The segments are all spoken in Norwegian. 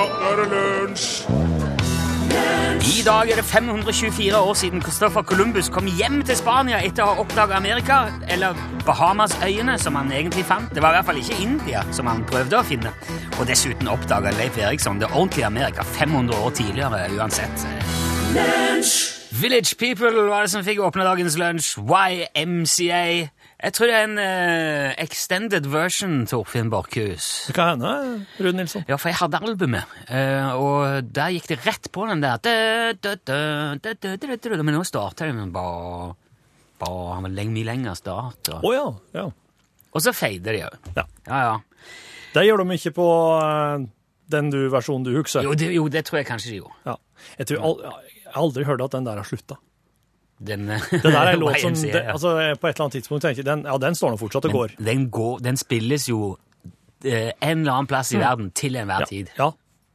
nå er det lunsj! I dag er det 524 år siden Christopher Columbus kom hjem til Spania etter å ha oppdaga Amerika, eller Bahamasøyene, som han egentlig fant. Det var i hvert fall ikke India, som han prøvde å finne. Og dessuten oppdaga Leif Eriksson det ordentlige Amerika 500 år tidligere uansett. Village People var det som fikk åpne dagens lunsj. YMCA. Jeg tror det er en eh, extended version, til Torfinn Borchhus. Det kan hende, Rune Nilsson. Ja, for jeg hadde albumet, eh, og der gikk det rett på den der da, da, da, da, da, da, da, Men nå starter det med Han var lenge, mye lenger start. Å Og, ja. ja. og så fader det òg. Ja. Ja, ja. Det gjør de ikke på eh, den du, versjonen du husker. Jo det, jo, det tror jeg kanskje de gjorde. Ja. Jeg, tror al jeg har aldri hørt at den der har slutta. Den, eh, Det der er en låt som det, altså, På et eller annet tidspunkt tenker jeg den, ja, den står nå fortsatt og går. den, går, den spilles jo eh, en eller annen plass i verden til enhver Ja, tid. ja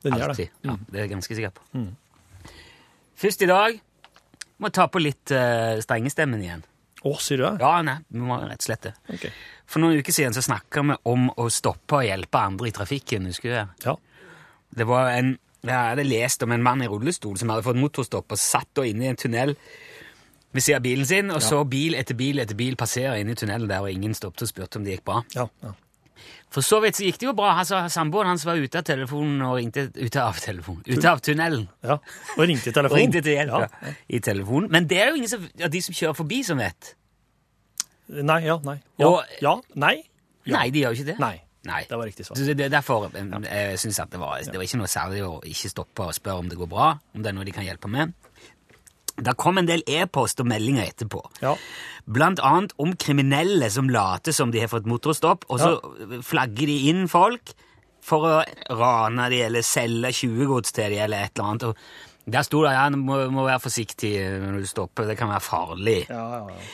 den gjør det. Mm. Ja, det er jeg ganske sikker på. Først i dag må ta på litt uh, strengestemmen igjen. Å, sier du det? Ja, nei, vi må rett og slett det. Okay. For noen uker siden så snakka vi om å stoppe og hjelpe andre i trafikken. husker du det? Ja. Det var en, Jeg hadde lest om en mann i rullestol som hadde fått motorstopp og satt da inne i en tunnel ved siden av bilen sin, og så bil etter bil etter bil passere inn i tunnelen der, og ingen stoppet og spurte om det gikk bra. Ja, ja. For så vidt så gikk det jo bra. Altså, Samboeren hans var ute av telefonen og ringte Ute av telefonen. Ute av tunnelen. ja. Og ringte i Og telefonen. ringte til hjelp Ja. ja. i telefonen. Men det er jo ingen som, av de som kjører forbi, som vet. Nei, ja, nei. Ja, Og- ja nei. Ja. Nei, de gjør jo ikke det. Nei. Nei. Det var riktig svar. Så det er derfor eh, jeg synes at det var, det var ikke noe særlig å ikke stoppe og spørre om det går bra, om det er noe de kan hjelpe med. Det kom en del e-post og meldinger etterpå. Ja. Blant annet om kriminelle som later som de har fått motorstopp, og så flagger de inn folk for å rane de eller selge tjuvegods til de eller et eller annet. Og der sto det ja, du må, må være forsiktig når du stopper, det kan være farlig. Ja, ja, ja.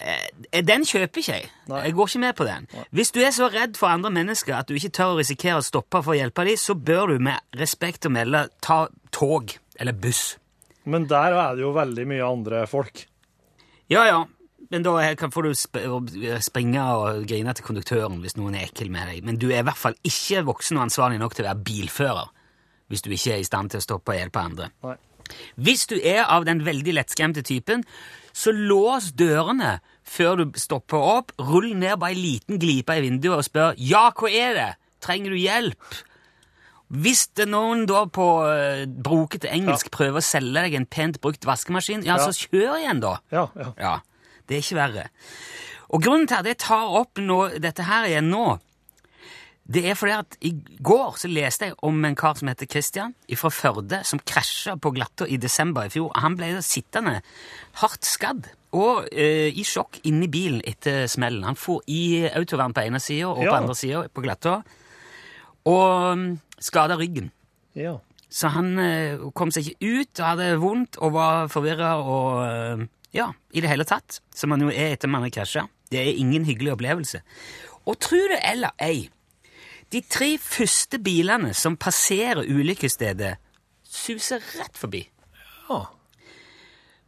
Eh, Den kjøper ikke jeg. Nei. Jeg går ikke med på den. Hvis du er så redd for andre mennesker at du ikke tør å risikere å stoppe for å hjelpe dem, så bør du med respekt å melde ta tog eller buss. Men der er det jo veldig mye andre folk. Ja, ja, men da kan- får du sp springe og grine til konduktøren hvis noen er ekkel med deg. Men du er i hvert fall ikke voksen og ansvarlig nok til å være bilfører hvis du ikke er i stand til å stoppe og hjelpe andre. Nei. Hvis du er av den veldig lettskremte typen, så lås dørene før du stopper opp, rull ned bare ei liten glipe i vinduet og spør «Ja, hva er det? Trenger du hjelp?» Hvis det noen da på uh, brokete engelsk prøver å selge deg en pent brukt vaskemaskin, ja, Ja. så kjør igjen da. Ja, ja. Ja, det er ikke verre. Og grunnen til at jeg tar opp nå, dette her igjen nå, det er fordi at i går så leste jeg om en kar som heter Christian fra Førde, som krasja på glatta i desember i fjor. Han ble sittende hardt skadd og eh, i sjokk inni bilen etter smellen. Han for i autovern på ene sida og på andre sida på glatta, og um, skada ryggen. ja. Så han eh, kom seg ikke ut og hadde vondt og var forvirra og eh, Ja, i det hele tatt. Som han jo er etter man har krasja. Det er ingen hyggelig opplevelse. Og tro det eller ei, de tre første bilene som passerer ulykkesstedet, suser rett forbi. ja.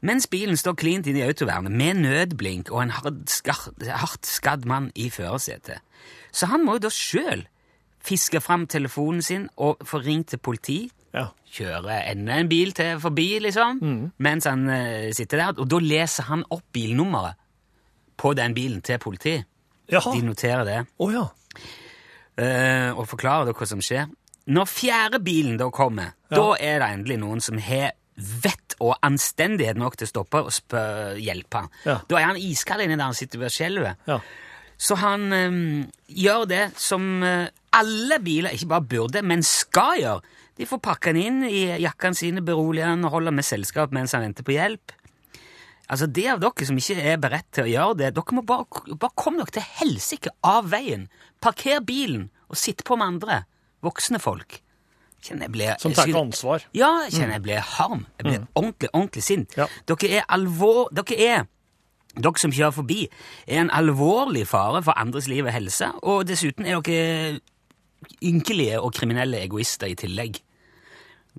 Mens bilen står klint inn i autovernet med nødblink og en hardt skadd mann i førersetet. Så han må jo da sjøl fiske fram telefonen sin og får ringt til politi. ja. Kjører enda en bil til forbi, liksom, mens han eh, sitter der. Og da leser han opp bilnummeret på den bilen til politiet. Jaha. De noterer det Oh, ja. eh, og forklarer da hva som skjer. Når fjerde bilen da kommer, Ja. da er det endelig noen som har vett og anstendighet nok til å stoppe og spør, hjelpe. Ja. Da er han iskald inni der han sitter ved skjelvet. Ja. Så han eh, gjør det som eh, alle biler ikke bare burde, men skal gjøre. De får pakke den inn i jakkene sine, berolige han og holde med selskap mens han venter på hjelp. Altså, Det av dere som ikke er beredt til å gjøre det, dere må bare, bare komme dere til helsike av veien. Parker bilen og sitt på med andre. Voksne folk. Kjenner jeg blir, Som tar ansvar. ja, kjenner jeg blir harm. Jeg blir ordentlig, ordentlig sint. Ja. Dere er alvor... Dere er dere som kjører forbi, er en alvorlig fare for andres liv og helse, og dessuten er dere ynkelige og kriminelle egoister i tillegg.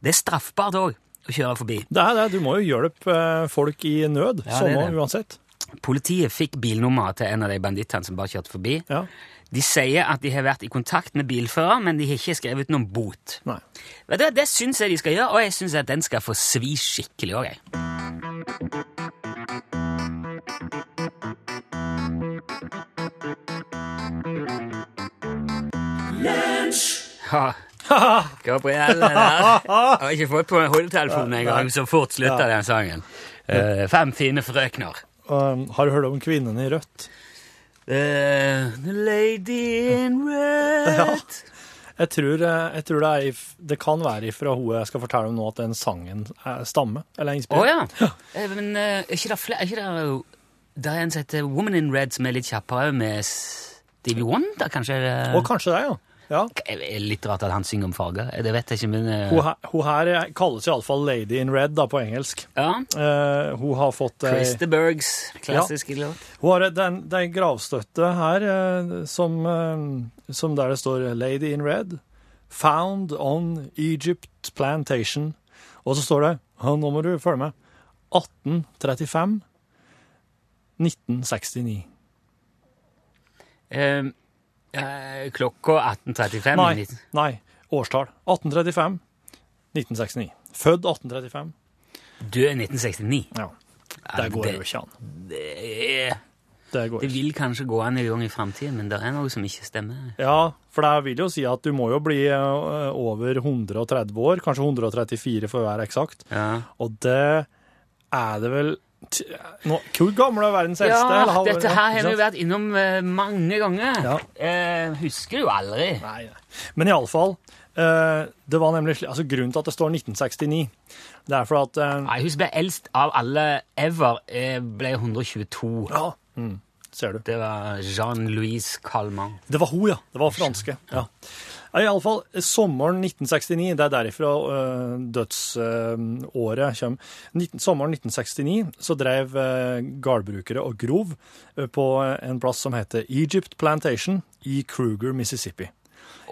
Det er straffbart òg å kjøre forbi. Det er det. Du må jo hjelpe eh, folk i nød. Ja, det det. uansett. Politiet fikk bilnummeret til en av de bandittene som bare kjørte forbi. Ja. De sier at de har vært i kontakt med bilfører, men de har ikke skrevet noen bot. Nei. Vet du, Det syns jeg de skal gjøre, og jeg syns at den skal få svi skikkelig òg, jeg. Ja. Gabrielle der. Har ikke fått på hodetelefonen engang, så fort slutter den sangen. Uh, fem fine frøkner. Um, har du hørt om kvinnen i rødt? Uh, the lady in red. Jeg tror, eh, jeg tror det, er, det kan være ifra hun jeg skal fortelle om nå, at den sangen stammer. eller er Å oh, ja. Eh, Men uh, ikke det flere er ikke det, det er en som heter Woman in Red, som er litt kjappere, med Stevie Wonder, kanskje? Og kanskje det, ja. Ja. Litt rart at han synger om farger. Det vet jeg ikke, men uh... Hun, her, hun her er- kalles iallfall Lady in Red da, på engelsk. Ja. Uh, hun har fått ei Christer Bergs klassiske låt. Hun har den, er en- det er en gravstøtte her som, som der det står 'Lady in Red'. Found on Egypt Plantation. Og så står det ja, Nå må du følge med. 1835 1969. Eh, eh, klokka 18.35. Nei, nei. Årstall. 1835 1969. Født 1835. Død 1969. Ja. Det går det- jo ikke an. Det, Det går det vil kanskje gå an en gang i framtiden, men det er noe som ikke stemmer. Ja, for det vil jo si at du må jo bli eh, over 130 år, kanskje 134 for å være eksakt. Ja. Og det er det vel nå, Hvor gammel er verdens eldste? Ja, eller dette her har vi vært innom eh, mange ganger. Ja. Eh, husker jo aldri. Nei, nei. Men iallfall. Uh, det var nemlig altså Grunnen til at det står 1969, det er for at eh, Nei, Hun som ble eldst av alle ever, eh, ble 122. Ja, mm, ser du. Det var Jean-Louise Calment. Det var hun, ja. Det var franske. ja. Ja, i alle fall, sommeren 1969, det er derifra uh, dødsåret kommer. 19, sommeren 1969 så drev uh, gardbrukere og grov uh, på en plass som heter Egypt Plantation i Kruger, Mississippi.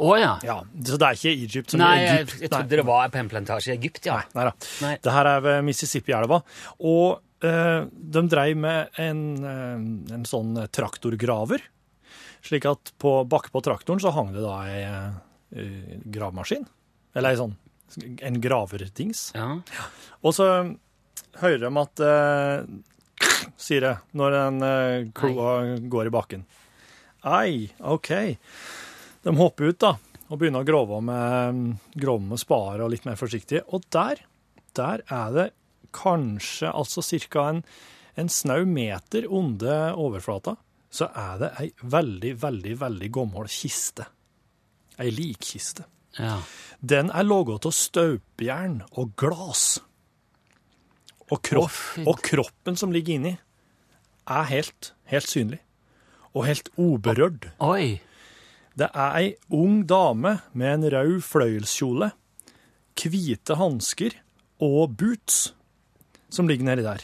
Å ja. Ja, Så det er ikke Egypt som Nei, Egypt. jeg, jeg trodde det var på en plantasje i Egypt, ja. Nei, nei da. Nei. Det her er ved Mississippi-elva. Og de dreiv med en, eh, en sånn traktorgraver. Slik at på bakke på traktoren så hang det da ei eh, gravemaskin. Eller ei sånn en graverdings. ja. Og så hører de at eh, Sier det når en eh, kloa går i bakken. Ei, OK. De hopper ut, da, og begynner å grove med, grove med spader og litt mer forsiktig. Og der, der er det kanskje altså ca. En, en snau meter under overflata, så er det ei veldig, veldig, veldig gammel kiste. Ei likkiste. ja. Den er laga av støpejern og glass. Og, kropp, oh, og kroppen som ligger inni, er helt, helt synlig. Og helt uberørt. Oi. Det er ei ung dame med en rød fløyelskjole, hvite hansker og boots som ligger nedi der.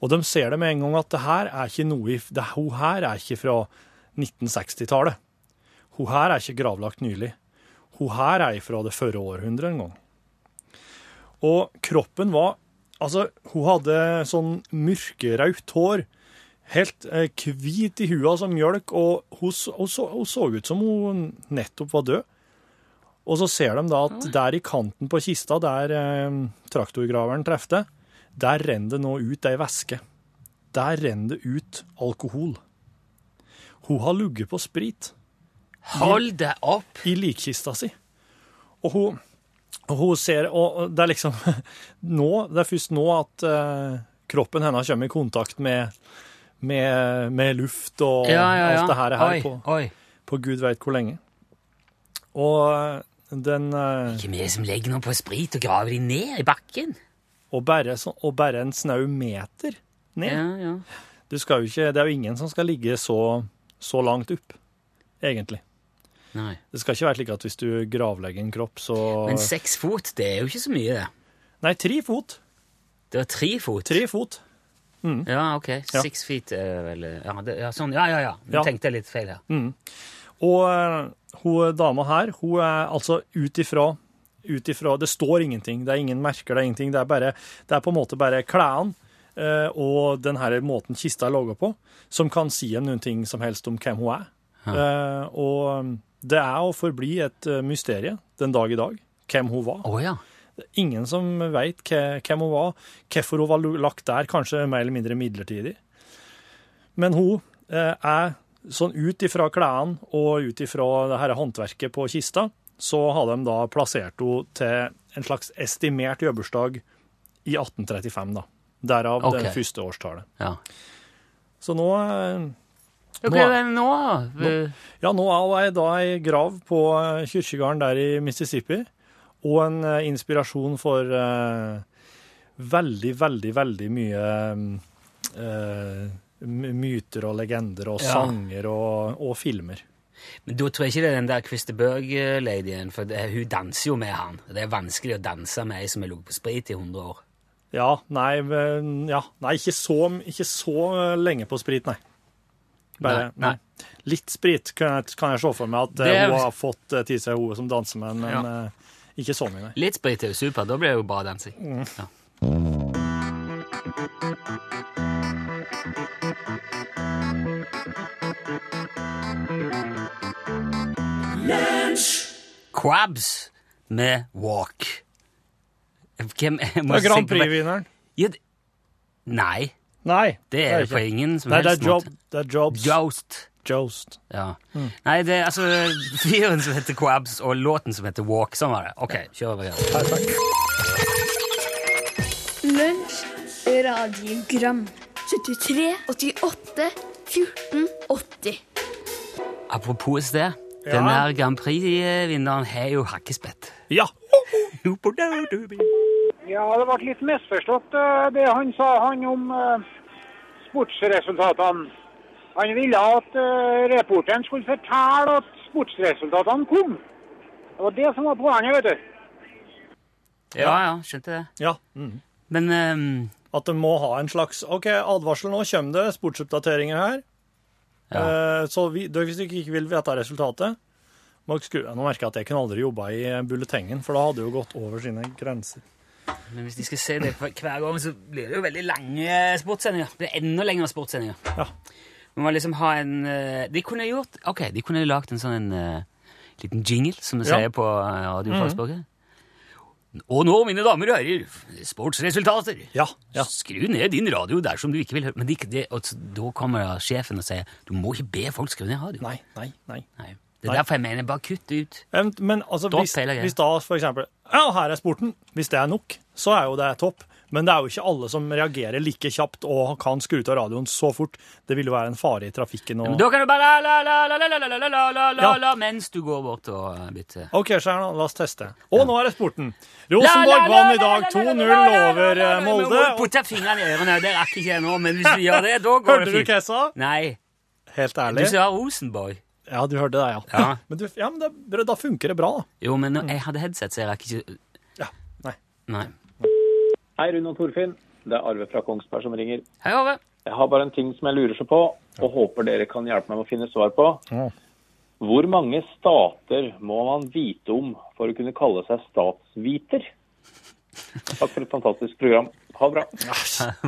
Og de ser det med en gang at det her er ikke noe det, Hun her er ikke fra 1960-tallet. Hun her er ikke gravlagt nylig. Hun her er fra det førre århundret en gang. Og kroppen var Altså, hun hadde sånn mørkerødt hår. Helt eh, hvit i hua som mjølk, og hun, så- hun, så, hun så ut som hun nettopp var død. Og så ser de da at der i kanten på kista, der eh, traktorgraveren trefte, der renner det nå ut ei væske. Der renner det ut alkohol. Hun har ligget på sprit Hold det opp! i likkista si. Og hun, og hun ser Og det er liksom nå, Det er først nå at eh, kroppen hennes kommer i kontakt med, med, med luft og Ja, ja, ja. alt det her, her oi, på, oi. på gud veit hvor lenge. Og eh, den eh, Ikke vi som legger noe på sprit og graver de ned i bakken. Og, bare, og bare en snau meter ned. Ja, ja. Ikke, det er jo ingen som skal ligge så, så langt opp, egentlig. Nei. Det skal ikke være slik at hvis du gravlegger en kropp, så Men seks fot, det er jo ikke så mye, det. Nei, tre fot. Det var tre fot. Tre fot. Ja, ok. Ja. Six feet er vel Ja, det, ja sånn. Ja, ja, ja. Nå Ja. tenkte jeg litt feil her. Og eh, hun dama her, hun er altså ut ifra ut ifra Det står ingenting, det er ingen merker, det er ingenting. Det er, bare, det er på en måte bare klærne eh, og den her måten kista er laga på, som kan si en noen ting som helst om hvem hun er. Eh, og det er og forbli et eh, mysterium den dag i dag, hvem hun var. Oh, ja. Ingen som veit hvem hun var, hvorfor hun var lagt der, kanskje mer eller mindre midlertidig. Men hun eh, er sånn ut ifra klærne og ut ifra det her håndverket på kista, så har de da plassert henne til en slags estimert jobbursdag i 1835, da. Derav okay. det første årstallet. ja. Så nå eh, Ok, Nå- men nå, nå Ja, nå er hun da ei grav på eh, kirkegården der i Mississippi, og en eh, inspirasjon for uh, veldig, veldig, veldig mye uh, myter og legender og Ja. sanger og, og filmer. Men da tror jeg ikke det er den der Christer Berg-ladyen, for det, hun danser jo med han. Det er vanskelig å danse med ei som har ligget på sprit i 100 år. Ja, nei, ja, nei ikke, så, ikke så eh, lenge på sprit, nei. Bare, Nei, nei. Litt sprit kan jeg, kan jeg se for meg at eh, er- hun har fått eh, til seg, hun som danser med en, men Ja. ikke så mye, nei. Litt sprit er jo super, da blir det jo bra dansing. Ja. Quabs med Walk. Hvem er Det er Grand Prix-vinneren. Ja, det- Nei, Nei, det er det ikke. på ingen som Nei, det helst er, job, måte. det er Jobs. Joust. Jost. Ja. Nei, det er altså fyren som heter Crabs, og låten som heter Walk. Sånn var det. OK, kjør over. igjen. Her, takk. Lunsj, radiogram 73, 88, 14, 80 Apropos det. Ja. Den der Grand Prix-vinneren har jo hakkespett. Ja. Ja, det ble litt misforstått eh, det han sa han om eh, sportsresultatene. Han ville at eh, reporteren skulle fortelle at sportsresultatene kom. Det var det som var poenget, vet du. Ja, ja, skjønte det. ja. Mm. Men um... At det må ha en slags OK, advarsel, nå kommer det sportsoppdateringer her. Ja. Eh, så vi, dere, hvis dere ikke vil vite resultatet må dere Nå merker jeg at jeg kunne aldri jobba i bulletengen, for da hadde det jo gått over sine grenser. Men hvis de skal se det hver gang, så blir det jo veldig lange sportssendinger. Det blir enda lengre sportssendinger. Ja. Man må liksom ha en eh, De kunne gjort Ok, de kunne lagd en sånn en, eh, liten jingle, som vi Ja. sier på uh, radiofagspråket. Og nå, mine damer og herrer, sportsresultater. Ja. ja. Skru ned din radio dersom du ikke vil høre Men det, det, og da kommer sjefen og sier du må ikke be folk skru ned radioen. Nei, nei, nei. Nei. Det er Nei. derfor jeg mener bare kutt ut. Men, men altså, hvis, hvis da for eksempel Ja, her er sporten. Hvis det er nok, så er jo det topp. Men det er jo ikke alle som reagerer like kjapt og kan skru av radioen så fort. Det vil jo være en fare i trafikken. Men da kan du bare la, la, la, la, la, la, la, la, la, la, la, Ja. la, mens du går bort og eh, bytter. OK, Stjerna, la oss teste. Og nå er det sporten. Rosenborg vant i dag 2-0 over eh, Molde. Putte fingrene i ørene, det rakk ikke jeg nå, men hvis du gjør det, da går Hørte det du hva jeg sa? Nei, Helt ærlig. du sa Rosenborg. Ja, du hørte det, ja. Ja. Men, du, ja, men det, da funker det bra, da. Jo, men jeg hadde headset, så jeg rakk ikke Ja, nei. Nei. Hei, Rune og Torfinn. Det er Arve fra Kongsberg som ringer. Hei, Arve. Jeg har bare en ting som jeg lurer så på, og håper dere kan hjelpe meg med å finne svar på. Ja. Hvor mange stater må man vite om for å kunne kalle seg statsviter? Takk for et fantastisk program. Ha det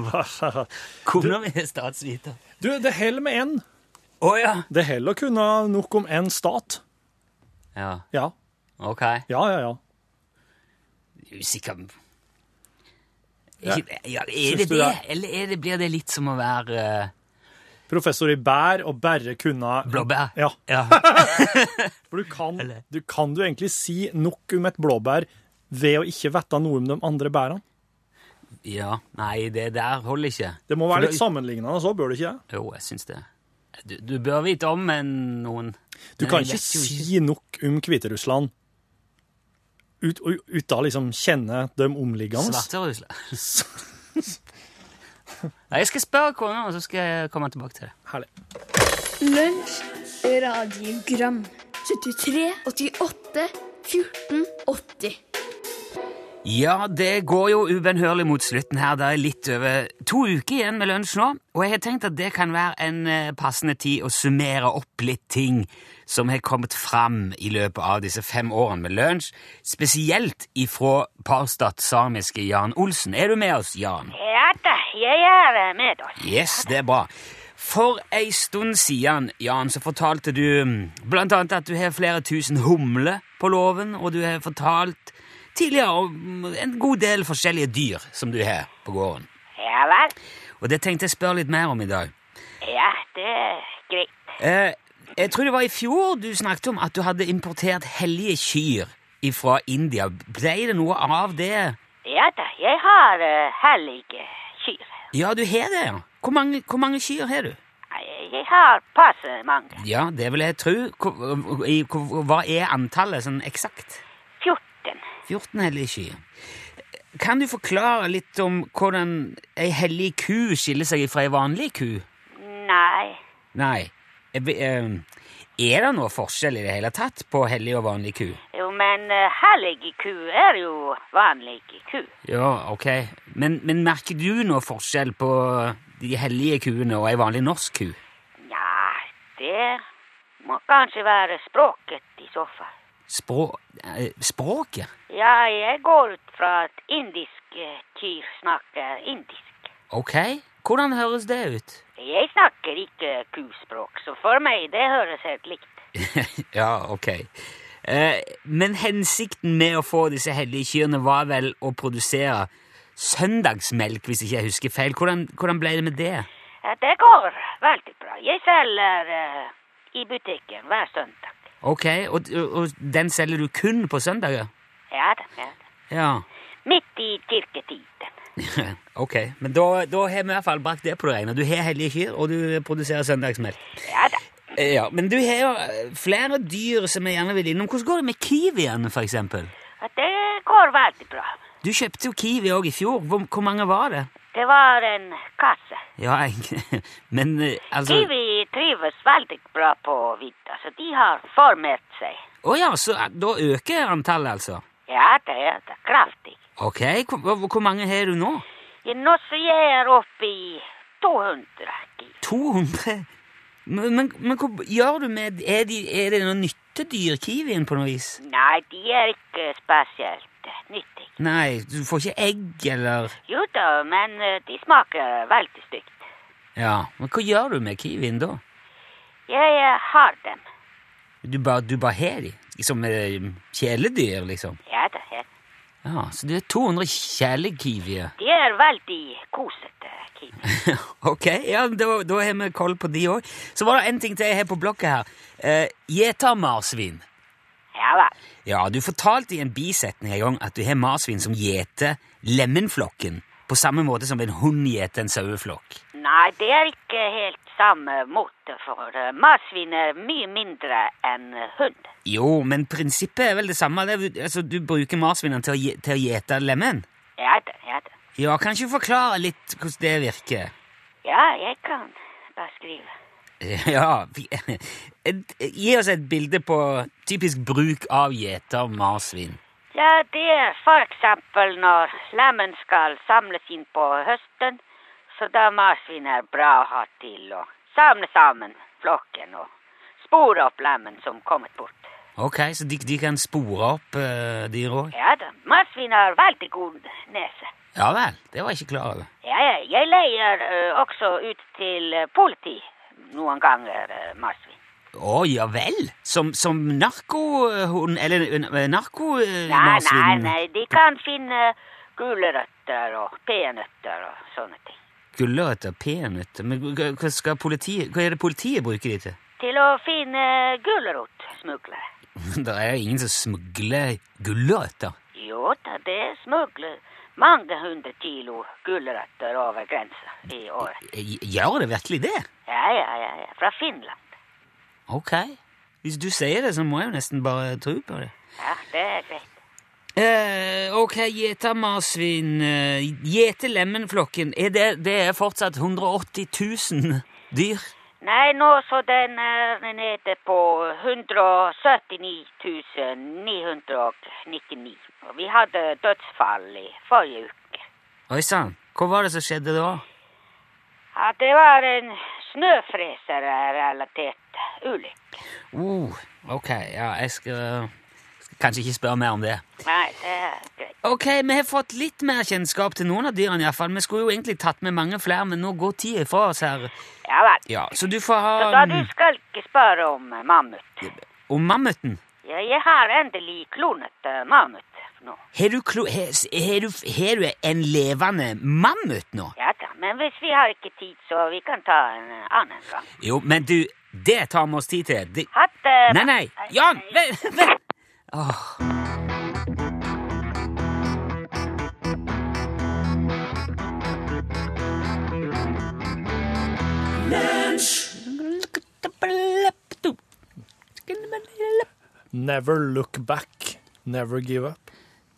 bra. Kunne vi statsviter? Du, det holder med én. Å ja. Det holder å kunne nok om én stat. Ja, Ja, ok. ja, ja. ja. Usikker. Ikke- ja, Er det det, eller er det, blir det litt som å være eh, Professor i bær og bare kunne blåbær? Ja, Ja. for du kan, du kan du egentlig si nok om et blåbær ved å ikke vite noe om de andre bærene. ja. Nei, det der holder ikke. Det må være litt sammenlignende, så bør det ikke det? Jo, jeg syns det. Du, du bør vite om en, noen Du kan ikke si nok om Hviterussland ut- ut å liksom kjenne de omliggende. Svarterusle. Nei, jeg skal spørre kona, og så skal jeg komme tilbake til det. Herlig. Lunsj, radiogram 73, 88, 14, 80 Ja, det går jo ubønnhørlig mot slutten her. Det er litt over to uker igjen med lunsj nå, og jeg har tenkt at det kan være en eh, passende tid å summere opp litt ting som har kommet fram i løpet av disse fem årene med lunsj, spesielt ifra Parstat samiske Jan Olsen. Er du med oss, Jan? Ja da, jeg er med oss. Yes, det er bra. For ei stund siden, Jan, så fortalte du mm, blant annet at du har flere tusen humler på låven, og du har fortalt tidligere om en god del forskjellige dyr som du har på gården. Ja vel. Og det tenkte jeg spørre litt mer om i dag. Ja, det er greit. Eh, jeg tror det var i fjor du snakket om at du hadde importert hellige kyr fra India. Ble det noe av det? Ja da, jeg har uh, hellige kyr. Ja, du har det, ja. Hvor mange, hvor mange kyr har du? Jeg, har passe mange. Ja, det vil jeg tro. Hva er antallet sånn eksakt? 14. 14 hellige kyr. Kan du forklare litt om hvordan ei hellig ku skiller seg fra ei vanlig ku? Nei. Nei. Be- eh, Er det noe forskjell i det hele tatt på hellig og vanlig ku? Jo, men hellig ku er jo vanlig ku. Ja, ok. Men, men merker du noe forskjell på de hellige kuene og ei vanlig norsk ku? Ja, det må kanskje være språket i så fall. Språ, eh, språket? Ja, jeg går ut fra at indisk eh, kyr snakker indisk. Ok. Hvordan høres det ut? Jeg snakker ikke kuspråk, så for meg det høres helt likt. ja, ok. Eh, men hensikten med å få disse hellige kyrne var vel å produsere søndagsmelk, hvis ikke jeg husker feil. Hvordan, hvordan ble det med det? Det går veldig bra. Jeg selger eh, i butikken hver søndag. Ok, og, og den selger du kun på søndager? Ja da, ja da. Ja. Midt i kirketiden. ok, men da, da har vi i hvert fall brakt det på det rene. Du har hellige kyr, og du produserer søndagsmelk. Ja da. Eh, Ja, Men du har jo eh, flere dyr som jeg gjerne vil innom. Hvordan går det med kiwiene, eksempel? Det går veldig bra. Du kjøpte jo kiwi òg i fjor. Hvor, hvor mange var det? Det var en kasse. Ja, men eh, altså Kiwi trives veldig bra på vidda, så de har formert seg. Å ja, så eh, da øker antallet, altså? Ja det er det. kraftig. Ok, hvor, hvor- mange har du nå? Ja, Nå så jeg er oppe i 200 kiwi. 200? Men, men, men hva gjør du med Er, de, er det noe nyttedyr, kiwien, på noe vis? Nei, de er ikke spesielt. Nei, du får ikke egg, eller Jo da, men eh, de smaker veldig stygt. Ja, men hva gjør du med kiwien da? Jeg eh, har dem. Du bare, du bare har de? Som eh, kjæledyr, liksom? Ja da, ja. Ja, så det er 200 kjælekiwier. De er veldig kosete kiwi. ok, ja, da, da har vi koll på de òg. Så var det en ting til jeg har på blokket her. Eh, Gjetermarsvin. Ja vel. Ja, du fortalte i en bisetning en gang at du har marsvin som gjeter lemenflokken på samme måte som en hund gjeter en saueflokk. Nei, det er ikke helt samme måte, for uh, marsvin er mye mindre enn eh, hund. Jo, men prinsippet er vel det samme. Det er, altså, du bruker marsvinene til å til å gjete lemen. Ja da, ja da. Ja, kan ikke du forklare litt hvordan det virker? Ja, jeg kan beskrive. Ja, Gi oss et bilde på typisk bruk av gjetermarsvin. Ja, det er for eksempel når lemmen skal samles inn på høsten, så da marsvin er bra å ha til å samle sammen flokken og spore opp lemmen som kommet bort. Ok, så de, de kan spore opp uh, dyr òg? Ja da, marsvin har veldig god nese. Ja vel, det var jeg ikke klar over. Ja, ja, jeg leier uh, også ut til ø, politi noen ganger, ø, marsvin. Å ja vel? Som, som narkohund Eller narkomarsvin? Nei, nei, nei, de kan finne gulrøtter og peanøtter og sånne ting. Gulrøtter, peanøtter Men hva skal politiet Hva er det politiet bruker de til? Til å finne gulrotsmuglere. Det er jo ingen som smugler gulrøtter. Jo da, det smugler mange hundre kilo gulrøtter over grensa i året. Eh, Gjør det virkelig det? Ja, ja, ja, ja, fra Finland. Ok. Hvis du sier det, så må jeg jo nesten bare tro på det. Ja, det er greit. Eh, ok, gjetermarsvin uh, Gjetelemmenflokken, er det, det er fortsatt 180 000 dyr? Nei, nå så den er nede på 179 999. Og vi hadde dødsfall i forrige uke. Oi sann, hva var det som skjedde da? Ja, det var en snøfreserrelatert ulykke. Uh, ok, ja, jeg skal, skal kanskje ikke spørre mer om det. Nei, det er greit. Ok, vi har fått litt mer kjennskap til noen av dyrene iallfall. Vi skulle jo egentlig tatt med mange flere, men nå går tida fra oss her. Ja vel. Ja, Så du får ha Så da du skal ikke spørre om mammut. Om mammuten. Ja, jeg har endelig klonet eh, mammut nå. Har du, klo har, har du, har du en levende mammut nå? Ja da, men hvis vi har ikke tid, så vi kan ta en annen gang. Jo, men du, det tar vi oss tid til. Det, Hatt, det. nei, nei, Jan! Vent! Never look back, never give up.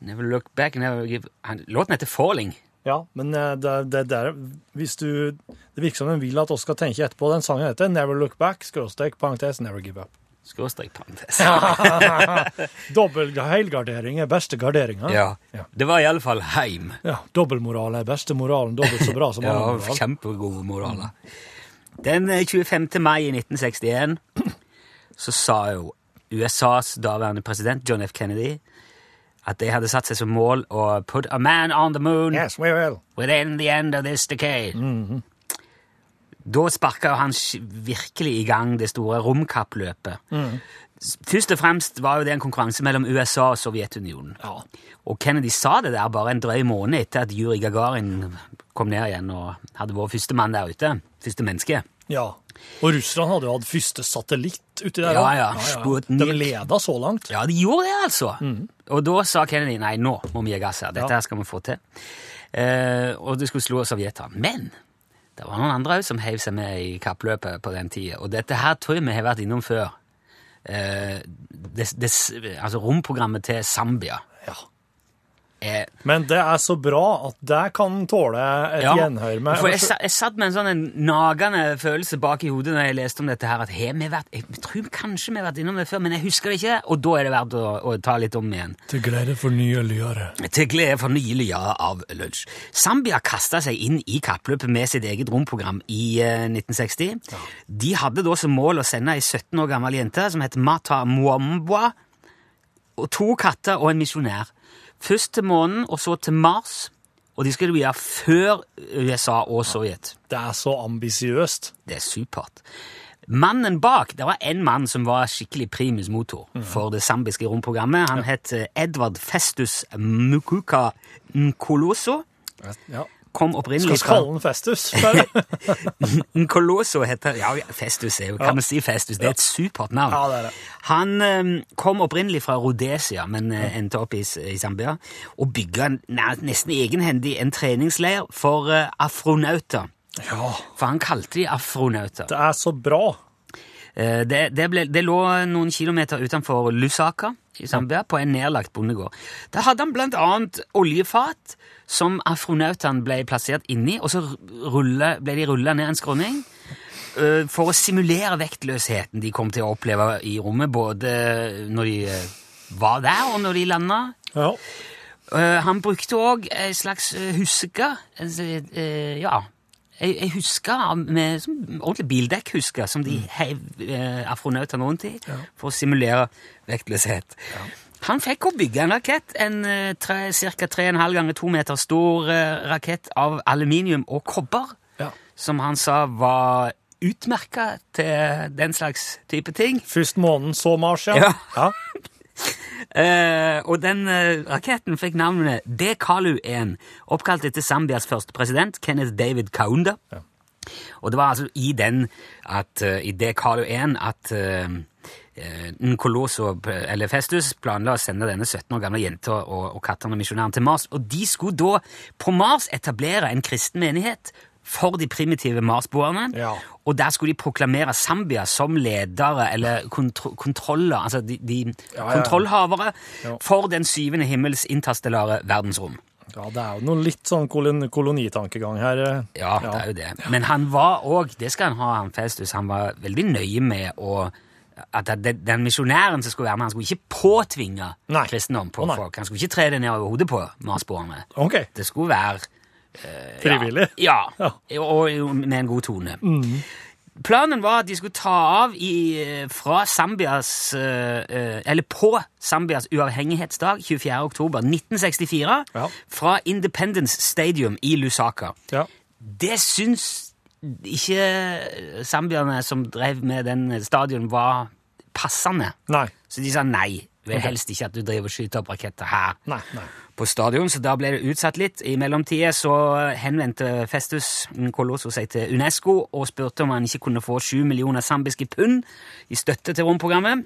Never look back, never give Han- Låten heter Falling. Ja, men det, det, det der Hvis du Det virker som den vil at oss skal tenke etterpå. Den sangen heter Never look back, skråstrek, parentes, never give up. Skråstrek parentes. Dobbel helgardering er beste garderinga. Ja. Ja. Det var iallfall heim. ja. Dobbeltmoral er beste moralen, dobbelt så bra som Ja, annen moral. kjempegode moraler. Den eh, 25. mai i 1961 så sa jo USAs daværende president John F. Kennedy at de hadde satt seg som mål å put a man on the moon Yes, we will. within the end of this decade. Da sparka han sk- virkelig i gang det store romkappløpet. S- Først og fremst var jo det en konkurranse mellom USA og Sovjetunionen. Ja. Og Kennedy sa det der bare en drøy måned etter at Juri Gagarin kom ned igjen og hadde vært første mann der ute. Første menneske. Ja. Og Russland hadde jo hatt første satellitt uti der. Ja, ja. ja, ja. De leda så langt. Ja, de gjorde det, altså. Og da sa Kennedy nei, nå må vi gi gass her. Dette Ja. her skal vi få til. Eh, og det skulle slå sovjeterne. Men det var noen andre òg som heiv seg med i kappløpet på den tida. Og dette her tror jeg vi har vært innom før. Eh, des, des, altså romprogrammet til Zambia. Ja. er Men det er så bra at det kan tåle et Ja, gjenhør med for jeg, jeg satt med en sånn en nagende følelse bak i hodet når jeg leste om dette her, at har vi vært, jeg tror kanskje vi har vært innom det før, men jeg husker det ikke, og da er det verdt å, å ta litt om igjen. Til glede for nye lyere. Til glede for nye lyere av lunsj. Zambia kasta seg inn i kappløpet med sitt eget romprogram i uh, 1960. De hadde da som mål å sende ei 17 år gammel jente som het Mata Mwambwa, og to katter og en misjonær. Først til månen, og så til Mars. Og de skal du gjøre før USA og Sovjet. Det er så ambisiøst. Det er supert. Mannen bak, det var en mann som var skikkelig primus motor for det zambiske romprogrammet. Han het eh, Edvard Festus Mukuka Nkoloso. Ja. Kom Skal opprinnelig vi kalle den Festus? Nkoloso heter Ja, ja, Festus er jo Kan vi si Festus? Det er et supert navn. Ja, det er det. Han eh, kom opprinnelig fra Rhodesia, men eh, endte opp i, i Zambia, og bygga nesten egenhendig en treningsleir for eh, afronauter. Ja, For han kalte de afronauter. det er så bra. Eh, Det, det, ble, det lå noen kilometer utenfor Lusaka i Zambia, på en nedlagt bondegård. Der hadde han blant annet oljefat som afronautene ble plassert inni, og så rulle, ble de rulla ned en skråning eh, for å simulere vektløsheten de kom til å oppleve i rommet, både når de eh, var der, og når de landa. Ja. Eh, han brukte òg ei slags huske. Eh, ja, ei, huske med ordentlig bildekkhuske som de heiv uh, afronautene rundt i for å simulere vektløshet. Han fikk å bygge en rakett, en uh, ca. 3,5 ganger 2 meter stor eh, rakett av aluminium og kobber, Ja. som han sa var utmerka til den slags type ting. Først månen, så Mars, ja. Ja. Eh, og den uh, raketten fikk navnet Dekalu-1, oppkalt etter Zambias første president, Kenneth David Kaunda. Ja. Og det var altså i den at, uh, i Dekalu-1 at uh, Nkoloso, eller Festus, planla å sende denne 17 år gamle jenta og, og kattene og misjonæren til Mars. Og de skulle da på Mars etablere en kristen menighet for de primitive marsboerne. Ja. Og der skulle de proklamere Zambia som ledere, eller kontro kontroller, altså de, de ja. kontrollhavere Ja. for den syvende himmels interstellare verdensrom. Ja, det er jo noe litt sånn kolon kolonitankegang her. eh. Ja, det er jo det. Men han var òg, det skal han ha, han Festus, han var veldig nøye med å at den misjonæren som skulle være med, han skulle ikke påtvinge Nei. kristendom på oh, folk. Han skulle ikke tre det ned over hodet på marsboerne. Okay. Det skulle være frivillig. Ja, Ja. og med en god tone. Planen var at de skulle ta av i, fra Zambias eh, eh, Eller på Zambias uavhengighetsdag, 24. oktober 1964, Ja. fra Independence Stadium i Lusaka. Ja. Det syns ikke zambierne som drev med den stadion, var passende. Nei. Så de sa nei. Vil okay. helst ikke at du driver og skyter opp raketter her Nei. nei. på stadion, så da ble det utsatt litt. I mellomtida så henvendte Festus Colosso seg til UNESCO og spurte om han ikke kunne få sju millioner zambiske pund i støtte til romprogrammet.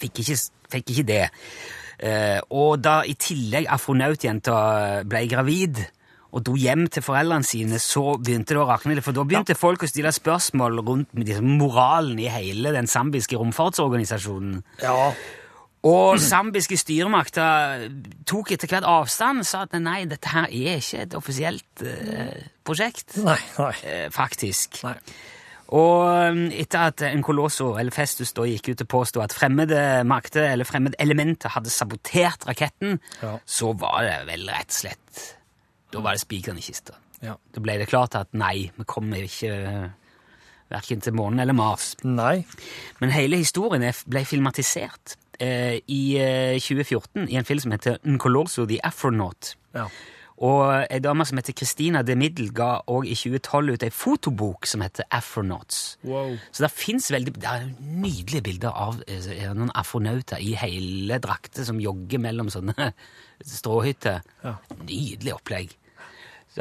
Fikk ikke, fikk ikke det. Eh, og da i tillegg afronautjenta ble gravid og dro hjem til foreldrene sine, så begynte det å rakne for da begynte folk å stille spørsmål rundt liksom, moralen i hele den zambiske romfartsorganisasjonen. Ja. Og zambiske styremakter tok etter hvert avstand og sa at nei, dette her er ikke et offisielt eh, prosjekt. Nei, nei. Eh, faktisk. Nei. Og um, etter at en Colosso, eller Festus, da gikk ut og påstod at fremmede makter eller fremmede elementer hadde sabotert raketten, Ja. så var det vel rett og slett Da var det spikeren i kista. Ja. Da ble det klart at nei, vi kommer ikke verken til månen eller Mars. Nei. Men hele historien ble filmatisert eh, i eh, 2014 i en film som heter Nkoloso The Afronaut. Ja. Og ei dame som heter Christina de Middel, ga òg i 2012 ut ei fotobok som heter Afronauts. Wow. Så det fins veldig Det er nydelige bilder av eh, noen afronauter i hele drakter som jogger mellom sånne stråhytter. Ja. Nydelig opplegg.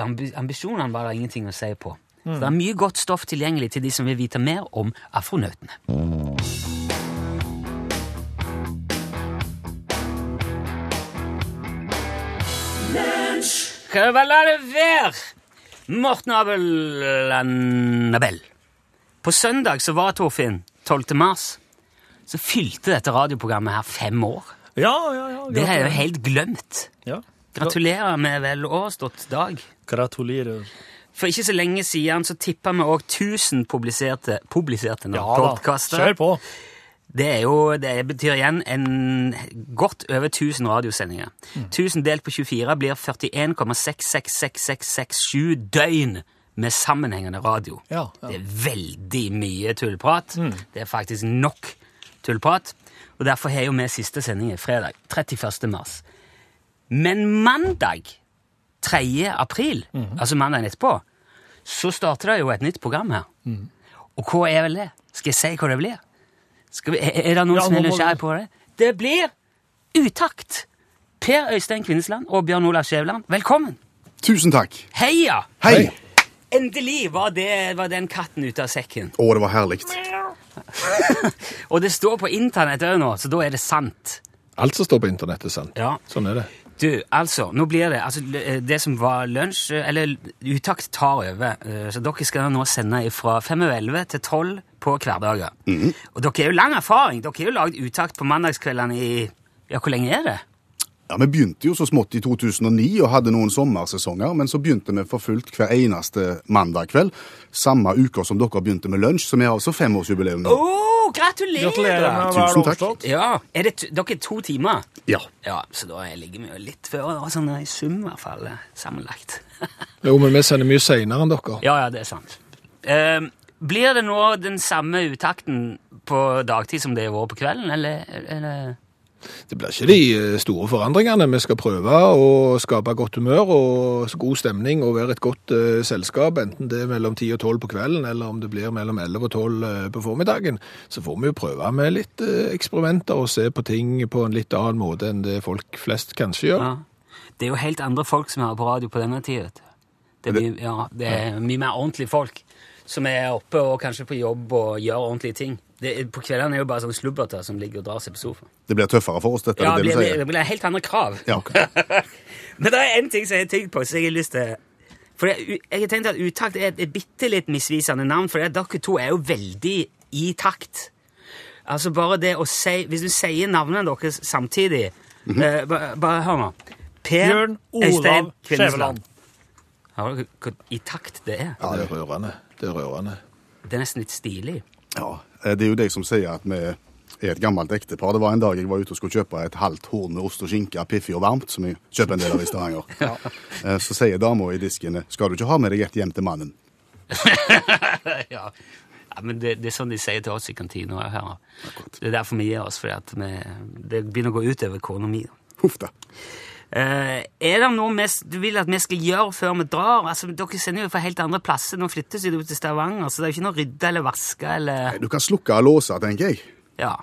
Ambisjonene var det ingenting å si på. Så det er mye godt stoff tilgjengelig til de som vil vite mer om afronautene. Hva la det være? Morten Abel Nabel. På søndag så var Torfinn 12. mars. Så fylte dette radioprogrammet her fem år. Ja, ja, ja. Det har jeg jo helt glemt. Ja. Gratulerer med vel overstått dag. Gratulerer. For ikke så lenge siden så tippa vi òg 1000 publiserte, publiserte Ja podkaster. Kjør på. Det, er jo, det betyr igjen en godt over 1000 radiosendinger. Mm. 1000 delt på 24 blir 41,666667 døgn med sammenhengende radio. Ja, ja. Det er veldig mye tullprat. Mm. Det er faktisk nok tullprat. Og derfor har jo vi siste sending fredag, 31. mars. Men mandag 3. april, Mm. altså mandagen etterpå, så starter det jo et nytt program her. Mm. Og hva er vel det? Skal jeg si hva det blir? Skal vi, er, det noen Ja, som er nysgjerrig på det? Det blir Utakt! Per Øystein Kvinnesland og Bjørn Olav Skjæveland, velkommen! Tusen takk. Heia! Hei. Endelig var, det, var den katten ute av sekken. Å, det var herlig. Og det står på internett òg nå, så da er det sant. Alt som står på internett, er sant. Ja. Sånn er det. Du, altså, nå blir det altså, det som var lunsj, eller utakt tar over. eh, Så dere skal nå sende fra 5 over 11 til 12 på hverdager. Og dere har jo lang erfaring. Dere har jo lagd utakt på mandagskveldene i Ja, hvor lenge er det? Ja, Vi begynte jo så smått i 2009 og hadde noen sommersesonger, men så begynte vi for fullt hver eneste mandag kveld. Samme uka som dere begynte med lunsj, så vi har altså femårsjubileum nå. Oh, gratulerer! Gratulerer Tusen takk. Ja, er det Dere er to timer? Ja. Ja, så da ligger vi jo litt før, da, sånn i sum i hvert fall, eh, sammenlagt. Jo, men vi sender mye seinere enn dere. Ja, ja, det er sant. Eh, blir det nå den samme utakten på dagtid som det har vært på kvelden, eller? eller? Det blir ikke de eh, store forandringene. Vi skal prøve å skape godt humør og god stemning og være et godt uh, selskap, enten det er mellom 10 og 12 på kvelden, eller om det blir mellom 11 og 12 eh, på formiddagen. Så får vi jo prøve med litt uh, eksperimenter og se på ting på en litt annen måte enn det folk flest kanskje gjør. Ja. Det er jo helt andre folk som er på radio på denne tida. Det ja, det er mye mer ordentlige folk som er oppe og kanskje på jobb og gjør ordentlige ting. Det, på kveldene er jo bare sånn slubberter som ligger og drar seg på sofaen. Det blir tøffere for oss, dette Ja, det det du blir, det blir helt andre krav. Ja, okay. Men det er en ting som jeg har tenkt på, som jeg har lyst til For jeg, jeg har tenkt at Utakt er et, et bitte litt misvisende navn, for dere to er jo veldig i takt. Altså bare det å si Hvis du sier navnene deres samtidig eh, ba- Bare hør nå. Per Bjørn Olav. Skjæveland. Har dere hvor i takt det er? Ja, det er rørende. Det er rørende. Det er nesten litt stilig. Ja, eh, det er jo deg som sier at vi er et gammelt ektepar. Det var en dag jeg var ute og skulle kjøpe et halvt horn med ost og skinke, piffig og varmt, som jeg kjøper en del av i Stavanger. ja. Så sier dama i disken skal du ikke ha med deg et hjem til mannen? ja. ja, men det, det er sånn de sier til oss i kantina her. Det er derfor vi gir oss, for det begynner å gå utover kona mi. Huff da. Eh, er det noe mest, du vil at vi skal gjøre før vi drar? Altså, Dere sender jo fra helt andre plasser. Nå flyttes vi ut til Stavanger, så det er jo ikke noe å rydde eller vaske eller Du kan slukke og låse, tenker jeg. Ja,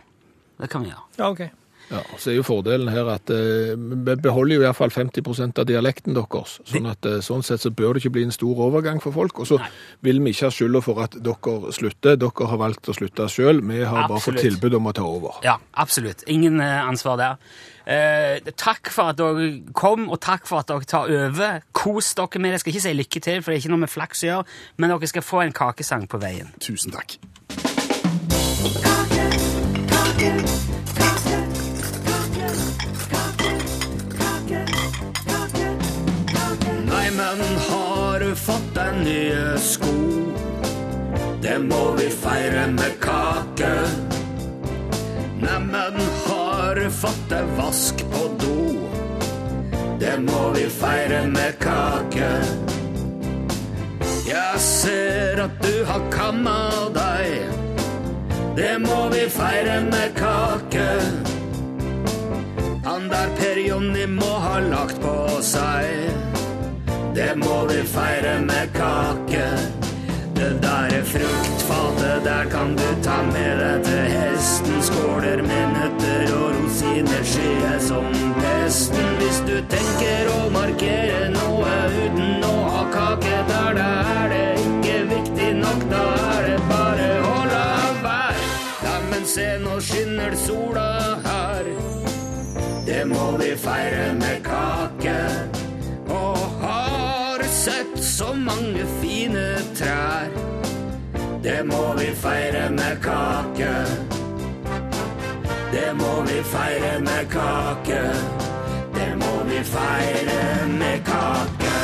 det kan vi gjøre. Ja, OK. Ja, så er jo fordelen her at eh, vi beholder jo i hvert fall 50% av dialekten deres. Sånn at uh, sånn sett så bør det ikke bli en stor overgang for folk. Og så vil vi ikke ha skylda for at dere slutter. Dere har valgt å slutte sjøl. Vi har bare fått tilbud om å ta over. Ja, absolutt. Ingen ansvar der. Eh, takk for at dere kom, og takk for at dere tar over. Kos dere med det. Jeg skal ikke si lykke til, for det er ikke noe med flaks å gjøre, men dere skal få en kakesang på veien. Tusen takk. Nei, men har du fått deg nye sko? Det må vi feire med kake. Deg vask på do? Det må vi feire med kake. Jeg ser at du har kamma deg. Det må vi feire med kake. Han der Per Jonny må ha lagt på seg. Det må vi feire med kake. Det der fruktfatet der kan du ta med deg til hesten. Skåler minutter og rosiner skyer som pesten. Hvis du tenker å markere noe uten å ha kake der, da er det ikke viktig nok. Da er det bare å la være. Ja, men se, nå skinner sola her. Det må vi feire med kake. Og har sett så mange fine trær. Det må vi feire med kake. Det må vi feire med kake. Det må vi feire med kake.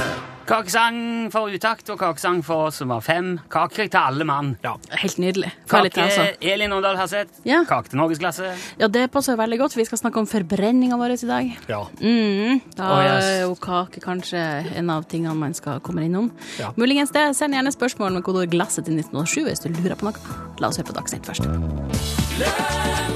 Kakesang for utakt og kakesang for oss som var fem. Kaker til alle mann. Ja. Helt nydelig. Kvalitet, Kake altså. Elin Åndal Haseth. Ja. Kake til norgesklasse. Ja, det passer veldig godt. Vi skal snakke om forbrenninga vår i dag. ja. Mm, da oh, yes. er jo kake kanskje en av tingene man skal komme innom. Ja. Muligens det. Send gjerne spørsmål med kodeord 'glasset' til 1907 hvis du lurer på noe. La oss høre på Dagsnytt først. Lunsj!